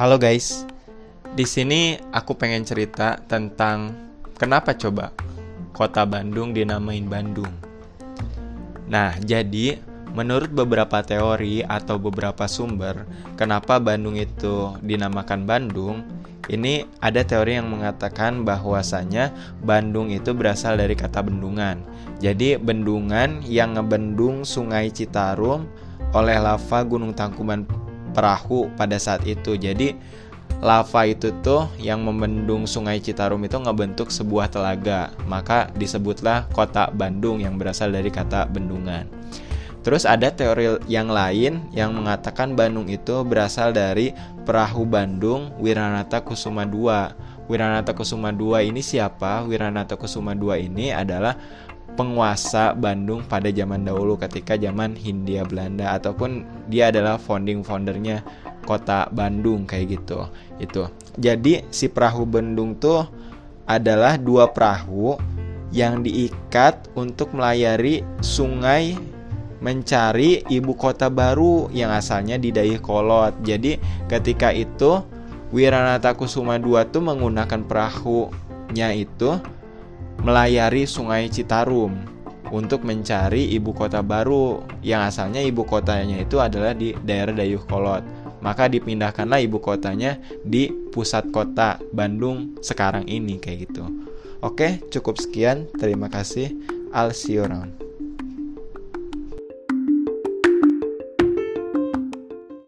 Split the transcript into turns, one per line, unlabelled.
Halo guys, di sini aku pengen cerita tentang kenapa coba kota Bandung dinamain Bandung. Nah, jadi menurut beberapa teori atau beberapa sumber, kenapa Bandung itu dinamakan Bandung? Ini ada teori yang mengatakan bahwasanya Bandung itu berasal dari kata bendungan. Jadi bendungan yang ngebendung Sungai Citarum oleh lava Gunung Tangkuban Perahu pada saat itu. Jadi lava itu tuh yang membendung Sungai Citarum itu ngebentuk sebuah telaga. Maka disebutlah kota Bandung yang berasal dari kata bendungan. Terus ada teori yang lain yang mengatakan Bandung itu berasal dari perahu Bandung Wiranata Kusuma II. Wiranata Kusuma II ini siapa? Wiranata Kusuma II ini adalah penguasa Bandung pada zaman dahulu ketika zaman Hindia Belanda ataupun dia adalah founding foundernya kota Bandung kayak gitu. Itu. Jadi si perahu Bandung tuh adalah dua perahu yang diikat untuk melayari sungai mencari ibu kota baru yang asalnya di Dayakolot. Jadi ketika itu Wiranata Kusuma II tuh menggunakan perahunya itu melayari Sungai Citarum untuk mencari ibu kota baru yang asalnya ibu kotanya itu adalah di daerah Dayuhkolot. Maka dipindahkanlah ibu kotanya di pusat kota Bandung sekarang ini kayak gitu. Oke, cukup sekian. Terima kasih. I'll see you around.